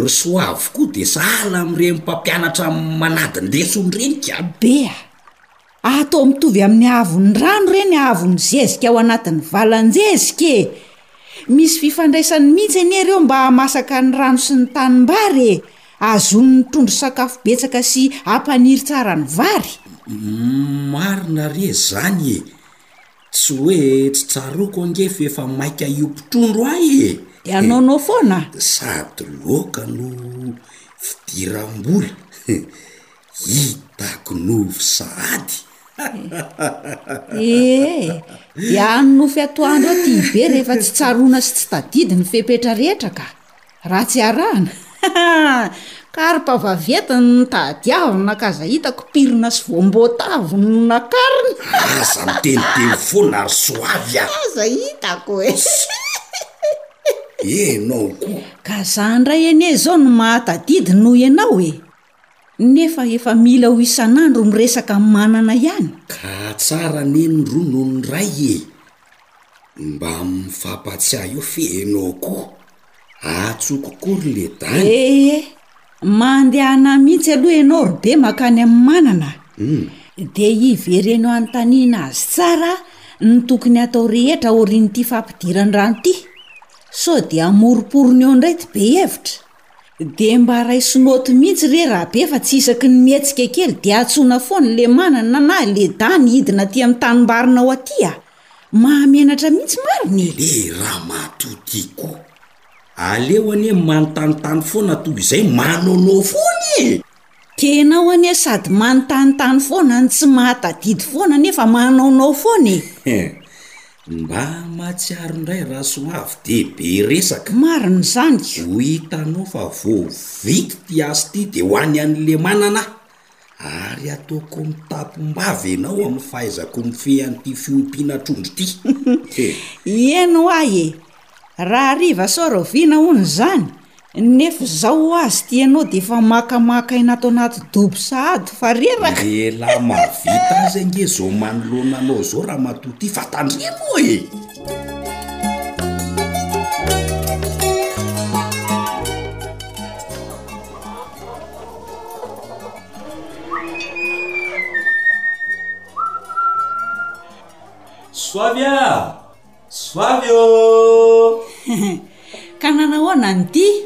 Ry soavy koa dia sahala amin'ireny mpampianatra manadin-lesona ireny ka! Be a! Atao mitovy amin'ny haavon'ny rano re ny haavon'ny zezika ao anatin'ny valan-jezika e! Misy fifandraisany mihitsy anie ireo mba hahamasaka ny rano sy ny tanimbary e! Ahazoany ny trondro sakafo betsaka sy hampaniry tsara ny vary. Marina re izany e! Tsy hoe tsy tsaroako ange fa efa maika hiompy trondro ahy e! Dia anaonao foana? Sady loaka no fidiram-bola. Hitako nofy sahady! Ee, dia any nofy atoandro aty Ibe rehefa tsy tsaroana sy tsy tadidy ny fepetra rehetra ka! Raha tsy arahana! Karpa vaventy no tadiavina ka za hitako pirina sy voamboatavo no nakarina! Aza miteniteny foana ry soavy a! Aza hitako e! Ianao koa! Ka za indray anie izao no mahatadidy noho ianao e! Nefa efa mila ho isan'andro miresaka am manana ihany. Ka tsara neny roa noho ny ray e! Mba mifampahatsiahy eo fe enao koa atsoko koa ry ledany. Ee, mandehana mihitsy aloha enao ry be makany am manana dia hivereno anontaniana azy tsara ny tokony atao rehetra aorian'ity fampidiran-drano ity. Sao dia amoroporony eo indray ty be hevitra. De mba raiso note mihitsy re Rabe fa tsy isaky ny mihetsika kely de antsoina foana i Lemanana na i Ledany hidina aty amin'ny tanimbarinao aty a! Mahamenatra mihitsy marina e! Eh ramatoa ty koa! Aleo anie manontanintany foana toy izay manaonao foana e! Tenao anie sady manontanintany foana no tsy mahatadidy foana nefa manaonao foana e! He! Mba mahatsiaro indray Rasoavo dia be resaka. Marina izany. Ho hitanao fa vao vita ity asa ity dia ho any Anlemanana aho ary ataoko mitapim-bava ianao amin'ny fahaizako mifehy an'ity fiompiana trondro ity. He! Heno ahy e! Raha hariva sao rahoviana hono izany? Nefa izao ho azy ity ianao dia efa makamaka aina ato anaty dobo sahady fa reraka! Ny elah mahavita azy ange izao manoloana anao izao ramatoa ity fa tandremo e! Soavy a! Zouave ô! Ka nanahoana ny dihy?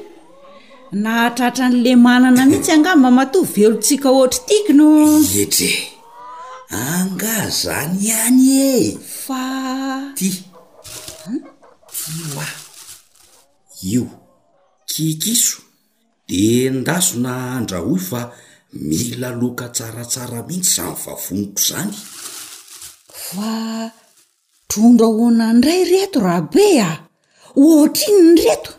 Nahatratra an'i Lemanana mihitsy angaha mamatoa velon-tsika hoatry tiako no. Ietre! Angaha zany ihany e! Fa. Ty. Ty hoa. Io. Kikiso. De endasina andrahoy fa mila loka tsaratsara mihitsy zany vavoniko zany. Fa. Trondro ahoana indray ry reto Rabe a! Ohatrinona ry reto?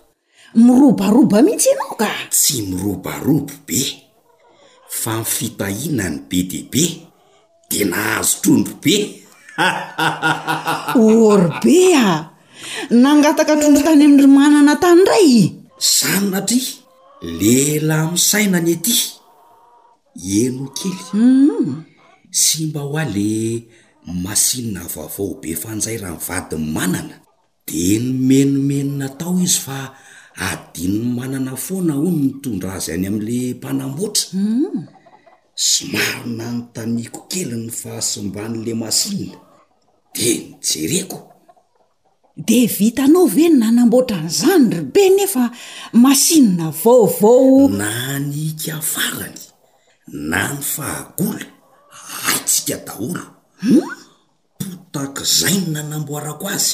Mirobaroba mihitsy ianao ka! Tsy mirobaroba be, fa ny fitahiana no be dia be, dia nahazo trondro be hahahaha! Oh ry be a! Nangataka trondro tany amin-dry Manana tany indray i! Sanatria, lehilahy misaina ny ety! Heno kely. Humm. Simba hoa le machine vaovao be fanjairan'ny vadin'i Manana. Dia nomenomenona tao izy fa adinon'i Manana foana hono ny nitondra azy any amin'le mpanamboatra. Humm. Somary nanontaniako kely ny fahasimban'le machine dia nojereko. De vitanao ve ny nanamboatra an'izany ry be nefa masinina vaovao? Na ny ika farany na ny fahagola haintsika daholo. Hum? Potak'izay ny nanamboarako azy.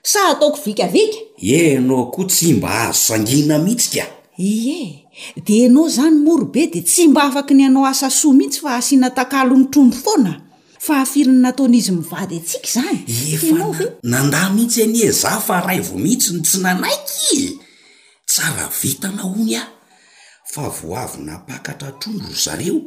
Sa ataoko vikavika? Ie enao koa tsy mba azo sangina mitsy ka! Ie, de enao zany moa ry be de tsy mba afaky ny hanao asa soa mitsy fa asiana takalon'ny trondro foana? Fa firy ny nataon'izy mivady antsika izany? Efa nandà mitsy anie za fa raivo mitsy no tsy nanaiky e! Tsara vitana hono ia! Fa vao avy nampakatra trondro ry zareo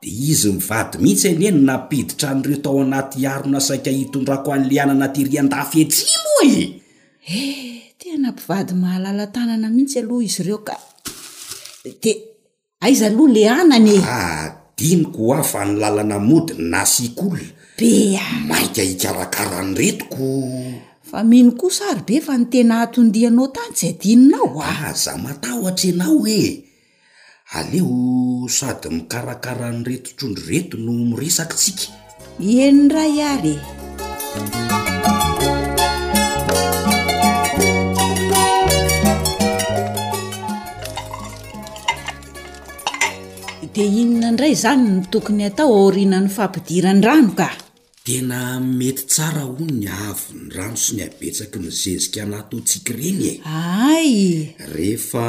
Dia izy mivady mihitsy anie no nampiditra an'ireo tao anaty harona saika hitondrako an'i Lianana aty Riandafy Atsimo e! Eh, tena mpivady mahalala tanana mihitsy aloha izy ireo ka! Dia aiza aloha Lianana e? Ah, adinoko hoa fa ny lalana mody ny nasiako olona. Be a! Mainka hikarakara an'ireto ko! Fa mino kosa aho ry Be fa ny tena hahatondianao tany tsy adinonao a! Aza matahotra ianao e! Aleo sady mikarakara an'ireto trondro ireto no miresaka tsika. Eny ray ary e! Dia inona indray izany no tokony atao aorianan'ny fampidiran-drano ka? Tena mety tsara hono ny haavon ny rano sy ny habetsaky ny zezika anatoantsika ireny e! Aay! Rehefa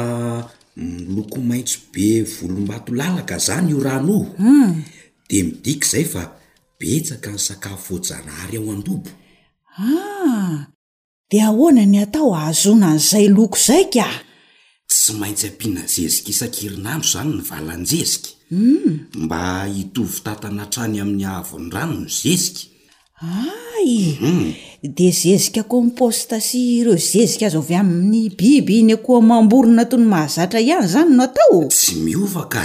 miloko maitso be volombato lalaka zany io rano io, Humm! dia midika izay fa betsaka ny sakafo voajanahary ao an-dobo. Aah! Dia ahoana ny atao hahazoana an'izay loko izay ka? Tsy maintsy ampiana zezika isan-kerinandro izany ny valan-jezika, mba hitovy tantana hatrany amin'ny haavon'ny rano ny zezika. Hay! Dia zezika komposta sy ireo zezika azo avy amin'ny biby eny an-koham-mamborona toy ny mahazatra ihany izany no atao? Tsy miova ka,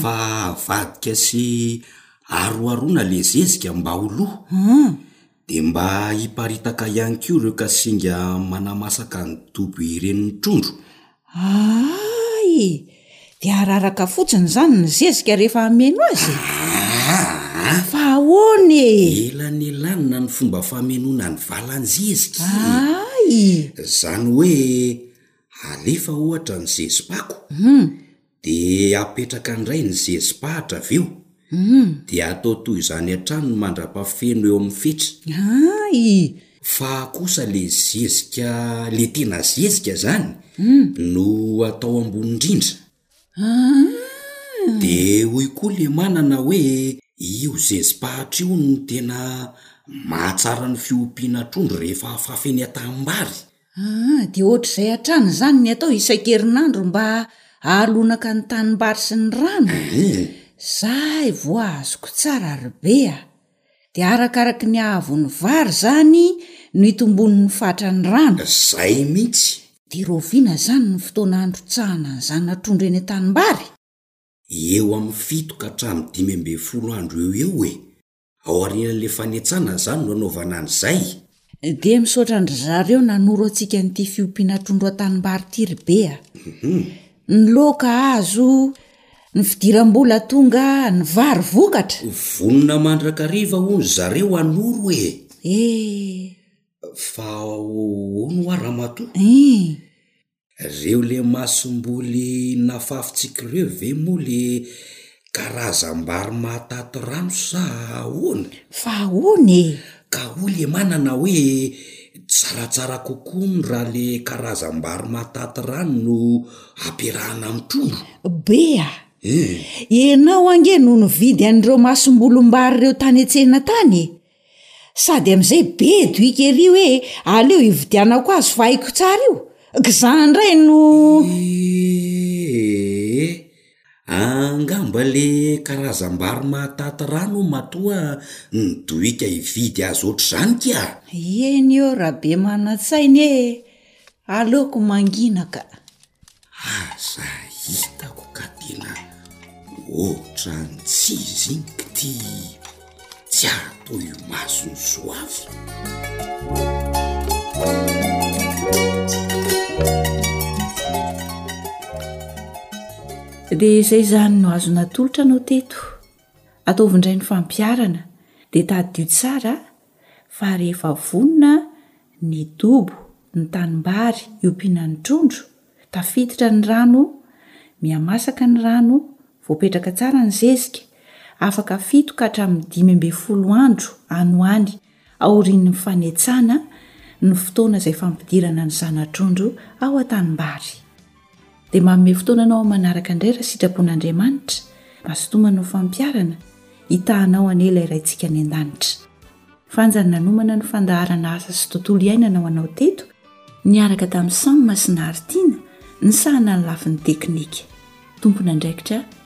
fa avadika sy aroharoana ilay zezika mba ho lo. Dia mba hiparitaka ihany koa ireo ka singa manamasaka ny dobo ireny ny trondro? Aay! Dia araraka fotsiny izany ny zezika rehefa hameno azy e! Aa! Fa ahoana e! Elanelanina ny fomba famenoana ny valan-jezika e! Aay! Izany hoe alefa ohatra ny zezi-pako? Hum! De apetraka ndray ny zezi-pahatra avy eo de atao toy izany hatrany ny mandrapafeno eo amin'ny fetra. Hay! Fa kosa le zezika le tena zezika zany no atao ambony ndrindra. De hoy koa le manana hoe io zezi-pahatra io no tena mahatsara ny fiompiana trondro rehefa afafy eny an-tanimbary. Aa dia ohatr'izay hatrany izany ny atao isan-kerinandro mba hahalonaka ny tanimbary sy ny rano? Ee. Zay vao azoko tsara ry be a! Dia arakaraky ny haavon'ny vary izany no itomboan'ny fatran'ny rano? Izay mihitsy! Dia rahoviana izany ny fotoana handrotsahana an'izany atrondro eny an-tanimbary? Eo amin'ny fito ka hatramin'ny dimy ambin'ny folo andro eo ho eo e! aorian'ilay fanetsana izany no anaovana an'izay? Dia misaotra an-dry zareo nanoro antsika an'ity fiompiana trondro an-tanimbary ity ry be a. Mhm. Ny loaka azo, ny fidiram-bola tonga, ny vary vokatra. Vonona mandrakariva hono zareo hanoro e! Eh, Fa ahoana ho'a ramatoa? eh. Reo le masomboly nafafintsika reo ve moa le karazam-bary mahataty rano sa ahoana? Fa ahoana e? Ka hoy le manana hoe tsaratsara kokoa ny raha le karazam-bary mahataty rano no ampiarahana amin'ny trondro. Be a! Ianao ange no nividy an'ireo masombolim-bary ireo tany an-tsena tany e! Sady am'izay be doika ery hoe aleo hividianako azy fa haiko tsara io, ka za indray no Ee, angamba le karazam-bary mahataty ra no matoa ny doika hividy azy ohatr'izany kya! Eny ô Rabemanantsaina ee! Aleoko mangina ka! Aza hitako ka tena ohatran'ny tsy izy iny k'ity tsy atoimason'i Soavy. Dia izay izany no azo natolotra anao teto. Ataovy indray ny fampiharana dia tadidio tsara a! fa rehefa vonona ny dobo, ny tanimbary iompiana ny trondro, tafiditra ny rano, mihamasaka ny rano, voapetraka tsara ny zezika, afaka fito ka hatramin'ny dimy ambin'ny folo andro any ho any aorian'ny fanetsana ny fotoana izay fampidirana ny zana-trondro ao an-tanimbary. dia manome fotoana anao manaraka indray raha sitrapon'Andriamanitra mba sintomany ho fampiarana hitahanao anie ilay Raintsika any an-danitra. Fanja nanomana ny fandaharana asa sy tontolo iainana ho anao teto niaraka tamin'i Sam sy Naritina nisahana ny lafiny teknika. Tompon'andraikitra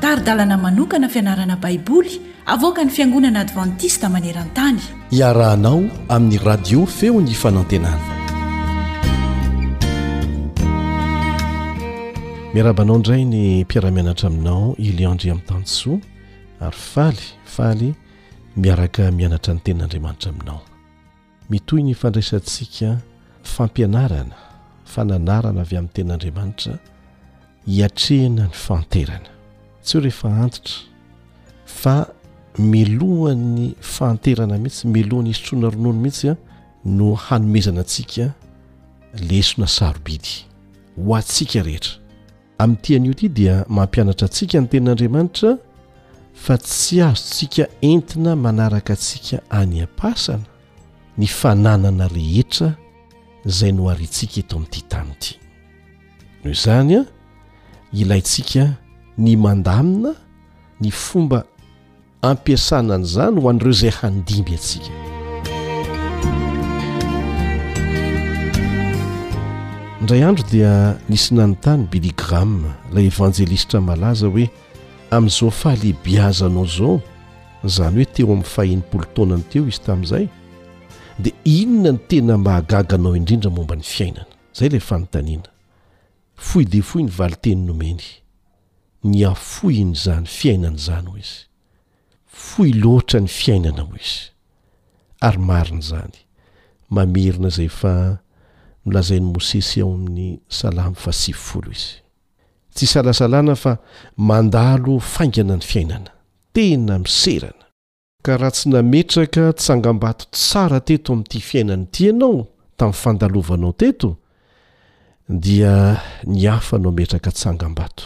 Tari-dalana manokana fianarana Baiboly avoakan'ny Fiangonana Advantista maneran-tany. Iarahanao amin'ny Radio Feon'ny Fanantenana. Miarahaba anao indray ny mpiara-mianatra aminao Ilian Andriamitansoa ary faly faly miaraka mianatra ny tenin'Andriamanitra aminao. Mitohy ny ifandraisantsika fampianarana, fananarana avy amin'ny Tenin'Andriamanitra hiatrehina ny fahanterana. Tsy hoe rehefa antitra fa melohan'ny fahanterana mihitsy, melohan'ny hisotroana ronono mihitsy no hanomezana antsika lesona sarobidy ho antsika rehetra. Amin'ity anio ity dia mampianatra antsika ny tenin'Andriamanitra fa tsy azontsika entina manaraka antsika any am-pasana ny fananana rehetra izay noharintsika eto amin'ity tany ity. Noho izany an, ilaintsika ny mandamina ny fomba Ampiasana an'izany ho an'ireo izay handimby antsika. Indray andro dia nisy nanontany Billy Graham, ilay evanjelistra malaza hoe amin'izao fahalehibiazanao izao, izany hoe teo amin'ny fahenimpolo taonany teo izy tamin'izay, dia inona no tena mahagaga anao indrindra momba ny fiainana? Izay ilay fanontaniana. Fohy dia fohy ny valin-teny nomeny. ny hafohin'izany fiainana izany, hoy izy. Fohy loatra ny fiainana, hoy izy. Ary marina izany, mamerina izay efa nolazain'i Mosesy ao amin'ny Salamo fahasivifolo izy. Tsy isalasalana fa mandalo faingana ny fiainana, tena miserana. Ka raha tsy nametraka tsangambato tsara teto amin'ity fiainana ity ianao tamin'ny fandalovanao teto, dia ny hafa no hametraka tsangambato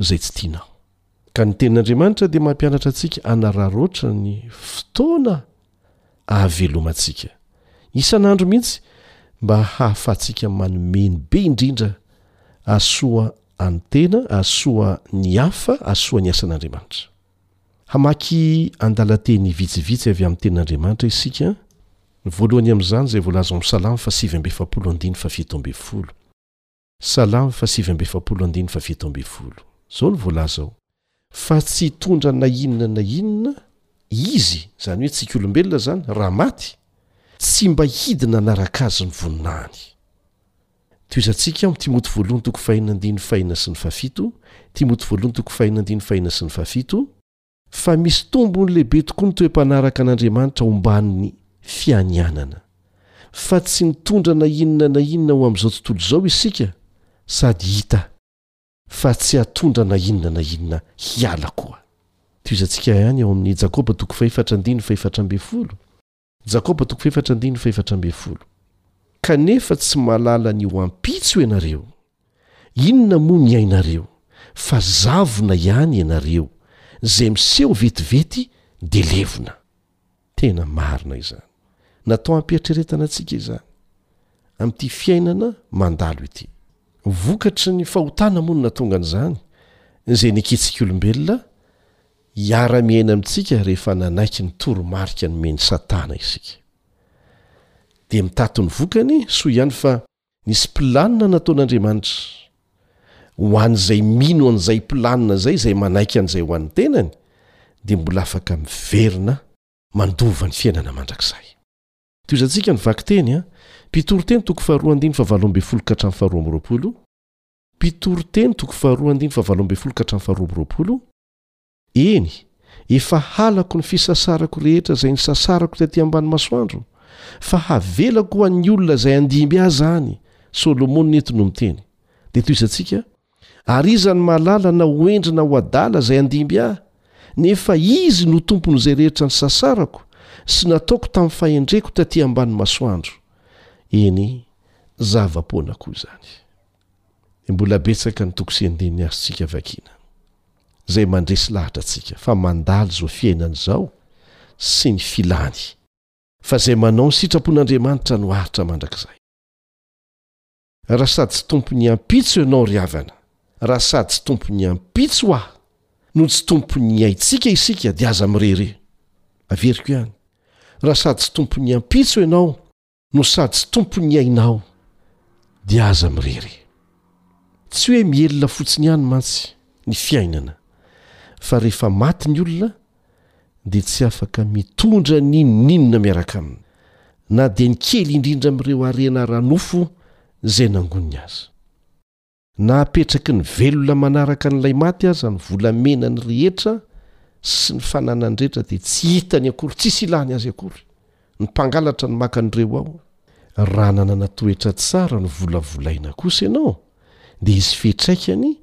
izay tsy tianao. Ka ny Tenin'Andriamanitra dia mampianatra antsika hanararaotra ny fotoana ahavelomantsika, isan'andro mihitsy, mba hahafahantsika manome ny be indrindra hahasoa an'ny tena, hahasoa ny hafa, hahasoa ny asan'Andriamanitra. Hamaky andalan-teny vitsivitsy avy amin'ny Tenin'Andriamanitra isika, ny voalohany amin'izany izay voalaza ao amin'ny Salamo fahasivy amby efapolo andininy fahafito ambin'ny folo. Salamo fahasivy amby efapolo andininy fahafito ambin'ny folo. Izao no voalaza ao, Fa tsy hitondra na inona na inona izy, izany hoe tsika olombelona izany, raha maty, tsy mba hidina hanaraka azy ny voninahiny. Tohizantsika ao amin'ny Timoty voalohany toko fahenina andininy fahenina sy ny fahafito, Timoty voalohany toko fahenina andininy fahenina sy ny fahafito, fa misy tombony lehibe tokoa ny toe-panaraka an'Andriamanitra omban'ny fianianana, fa tsy nitondra na inona na inona ho amin'izao tontolo izao isika sady hita fa tsy hatondra na inona na inona hiala koa. Tohizantsika ihany ao amin'ny Jakoba toko fahefatra andininy fahefatra ambin'ny folo, Jakoba toko fahefatra andininy fahefatra ambin'ny folo. Kanefa tsy mahalala ny ho ampitso ianareo. Inona moa ny ainareo, fa zavona ihany ianareo, izay miseho vetivety dia levona. Tena marina izany. Natao hampieritreretana antsika izany, amin'ity fiainana mandalo ity. Vokatry ny fahotana moa no nahatonga an'izany, izay nekentsik'olombelona, hiara-miaina amintsika rehefa nanaiky ny toromarika nomen'i Satana isika. Dia mitaty ny vokany, soa ihany fa nisy planina nataon'Andriamanitra ho an'izay mino an'izay planina izay, izay manaiky an'izay ho an'ny tenany, dia mbola afaka miverina mandova ny fiainana mandrakizay. Tohizantsika ny vakiteny a. Mpitoriteny toko faharoa andininy fahavalo ambin'ny folo ka hatramin'ny faharoa amby roapolo Mpitoriteny toko faharoa andininy fahavalo ambin'ny folo ka hatramin'ny faharoa amby roapolo, Eny, efa halako ny fisasarako rehetra izay nisasarako taty ambany masoandro, fa havelako ho an'ny olona izay handimby ahy izany, Solomona eto no miteny. Dia tohizantsika, Ary iza no mahalala na ho hendry na ho adala izay handimby ahy? Nefa Izy no Tompon'izay rehetra nisasarako sy nataoko tamin'ny fahendreko taty ambany masoandro. Eny, zava-poana koa izany. dia mbola betsaka ny toko sy andininy azontsika vakiana, izay mandresy lahatra antsika fa mandalo izao fiainana izao sy ny filany, fa izay manao ny sitrapon'Andriamanitra no aritra mandrakizay. Raha sady tsy tompon'ny ampitso ianao ry havana, raha sady tsy tompon'ny ampitso aho, no tsy tompon'ny aintsika isika dia aza mirehareha. Averiko ihany, raha sady tsy tompon'ny ampitso ianao, no sady tsy tompon'ny ainao dia aza mirery. Tsy hoe mihelina fotsiny ihany mantsy ny fiainana fa rehefa maty ny olona dia tsy afaka mitondra n'inon'inona miaraka aminy na dia ny kely indrindra amin'ireo harena ara-nofo izay nangoniny aza. Na apetraky ny velona manaraka an'ilay maty aza ny volamenany rehetra sy ny fananany rehetra dia tsy hitany akory, tsisy ilany azy akory. Ny mpangalatra no maka an'ireo ao. Raha nanana toetra tsara novolavolaina kosa ianao dia hisy fiatraikany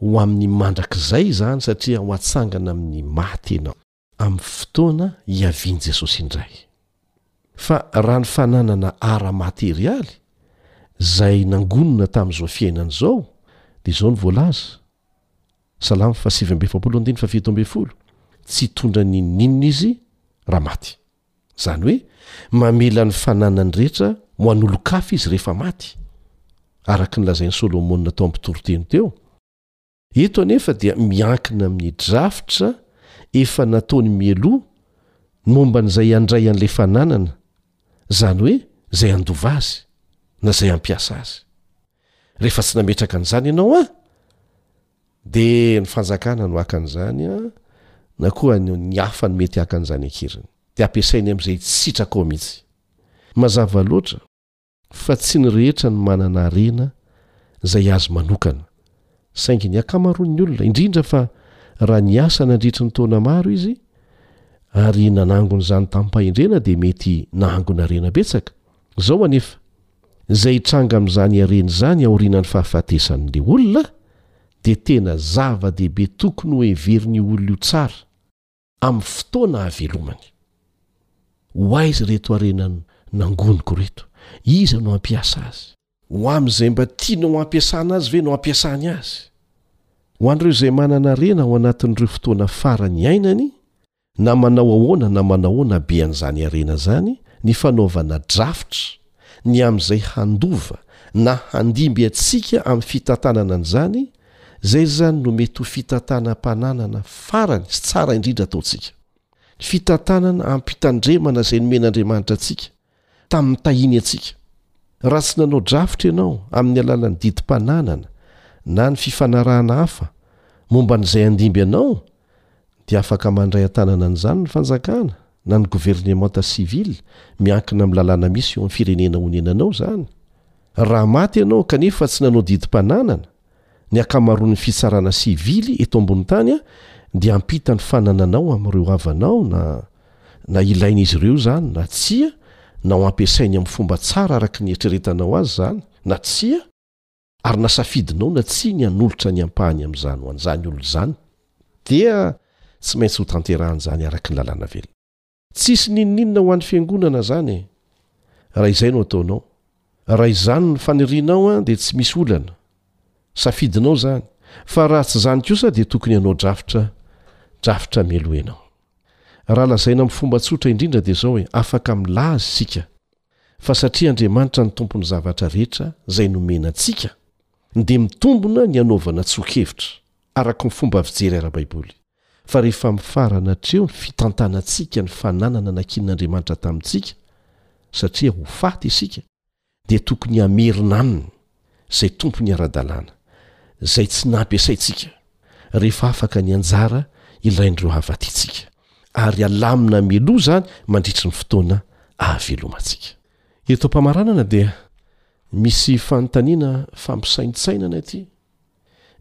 ho amin'ny mandrakizay izany satria ho atsangana amin'ny maty ianao. amin'ny fotoana hiavian'i Jesosy indray. Fa raha ny fananana ara-materialy, izay nangonina tamin'izao fiainana izao, dia izao no voalaza, Salamo faha sivy amby efapolo andininy faha fito ambin'ny folo, Tsy hitondra n'inon'inona izy raha maty. Izany hoe, mamela ny fananany rehetra ho an'olon-kafa izy rehefa maty, araka ny lazain'i Solomona tao amin'ny mpitoriteny teo, Eto anefa dia miankina amin'ny drafitra efa nataony mialoha ny momba an'izay handray an'ilay fananana, izany hoe izay handova azy na izay hampiasa azy. Rehefa tsy nametraka an'izany ianao an! dia ny fanjakana no haka an'izany an! na koa ny hafa no mety haka an'izany an-keriny. Dia hampiasainy amin'izay tsy sitrakao mihitsy. Mazava loatra. fa tsy ny rehetra no manana harena izay azy manokana, saingy ny ankamaroan'ny olona, indrindra fa raha niasa nandritry ny taona maro izy ary nanangona izany tamim-pahendrena dia mety nahangona harena betsaka. Izao anefa, izay hitranga amin'izany harena izany aorianan'ny fahafatesan'ilay olona dia tena zava-dehibe tokony hoheverin'io olona io tsara. amin'ny fotoana hahavelomany. Ho aiza ireto harena nangoniko ireto? Iza no hampiasa azy? Ho amin'izay mba tiana ho ampiasana azy ve no hampiasany azy? Ho an'ireo izay manana harena ao anatin'ireo fotoana farany iainany, na manao ahoana na manao ahoana habean'izany harena izany, ny fanaovana drafitra ny amin'izay handova na handimby antsika amin'ny fitantanana an'izany Izay izany no mety ho fitantanam-pananana farany sy tsara indrindra ataontsika. Ny fitantanana amim-pitandremana izay nomen'Andriamanitra antsika, tamin'ny tahiany antsika. Raha tsy nanao drafitra ianao amin'ny alalan'ny didim-pananana na ny fifanarahana hafa momba an'izay handimby anao, dia afaka mandray an-tanana an'izany ny fanjakana na ny governemanta civil miankina amin'ny lalàna misy eo amin'ny firenena onenanao izany. Raha maty ianao kanefa tsy nanao didim-pananana, ny ankamaroan'ny fitsarana sivily eto ambony tany dia hampita ny fanananao amin'ireo havanao na na ilain'izy ireo izany na tsia na ho ampiasainy amin'ny fomba tsara araka ny eritreretanao azy izany na tsia, ary na safidinao na tsia ny hanolotra ny ampahany amin'izany ho an'izany olona izany, dia tsy maintsy hotanterahany izany araka ny lalàna velona. Tsisy n'inon'inona ho an'ny Fiangonana izany e! Raha izay no ataonao, raha izany no fanirianao an, dia tsy misy olana, safidinao izany, fa raha tsy izany kosa dia tokony hanao drafitra, drafitra mialoha ianao. Raha lazaina amin'ny fomba tsotra indrindra dia izao e, afaka milaza isika, Fa satria Andriamanitra no Tompon'ny zavatra rehetra izay nomena antsika, dia mitombona ny hanaovana tsoa-kevitra, araka ny fomba fijery ara-baiboly, fa rehefa mifarana hatreo ny fitantanantsika ny fananana nankin'Andriamanitra tamintsika, satria ho faty isika, dia tokony hamerina Aminy. izay tompony ara-dalàna, izay tsy nampiasaintsika rehefa afaka ny anjara ilain'ireo havan-tiantsika, ary alamina mialoha izany mandritry ny fotoana ahavelomantsika. Eto am-pamaranana dia misy fanontaniana fampisaintsainana ity,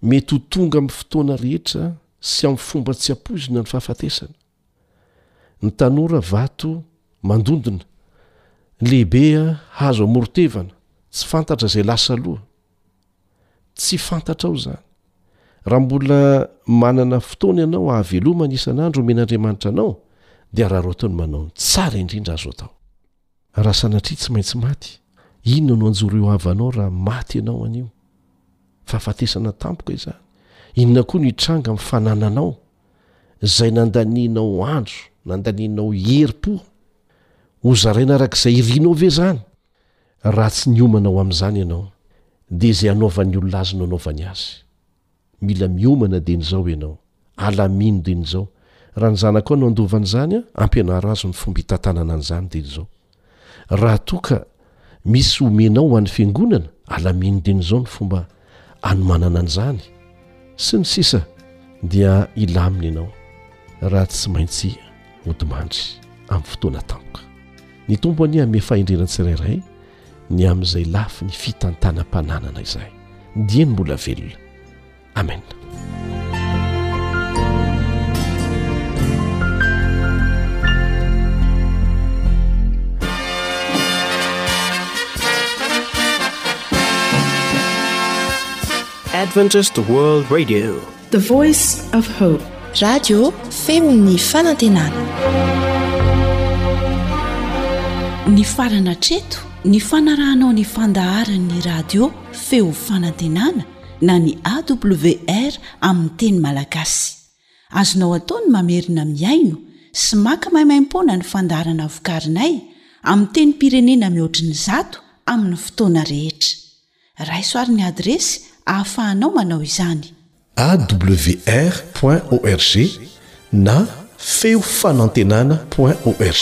Mety ho tonga amin'ny fotoana rehetra sy amin'ny fomba tsy ampoizina ny fahafatesana. Ny tanora vato mandondona, ny lehibe hazo amoron-tevana, tsy fantatra izay lasa aloha. Tsy fantatrao izany. Raha mbola manana fotoana ianao hahavelomana isan'andro omen'Andriamanitra anao, dia araraoto ny manao ny tsara indrindra azo atao. Raha sanatria tsy maintsy maty, inona no hanjoro eo havanao raha maty ianao anio? Fahafatesana tampoka izany. Inona koa no hitranga amin'ny fanananao, izay nandanianao andro, nandanianao herim-po? Hozaraina araka izay irinao ve izany? Raha tsy niomana ho amin'izany ianao, dia izay hanaovan'ny olona azy no hanaovany azy. Mila miomana dieny izao ianao. Alamino dieny izao. Raha ny zanakao no handova an'izany an, ampianaro azy ny fomba hitantanana an'izany dieny izao. Raha toa ka misy omenao ho an'ny fiangonana, alamino dieny izao ny fomba anomanana an'izany, sy ny sisa Dia hilamina ianao raha tsy maintsy hodimandry amin'ny fotoana tampoka. Ny Tompo anie hanome fahendrena ny tsirairay. ny amin'izay lafy ny fitantanam-pananana izay dia ny mbola velona amen adventist world radio The Voice of Hope. Radio feon'ny fanantenana. Nifarana hatreto ny fanarahanao ny fandaharan'ny radio feo fanantenana na ny AWR amin'ny teny malagasy. Azonao atao ny mamerina mihaino sy maka maimaimpoana ny fandaharana vokarinay amin'ny tenim-pirenena mihoatry ny zato amin'ny fotoana rehetra. Raiso ary ny adiresy ahafahanao manao izany. awr point org na feo fanantenana point org.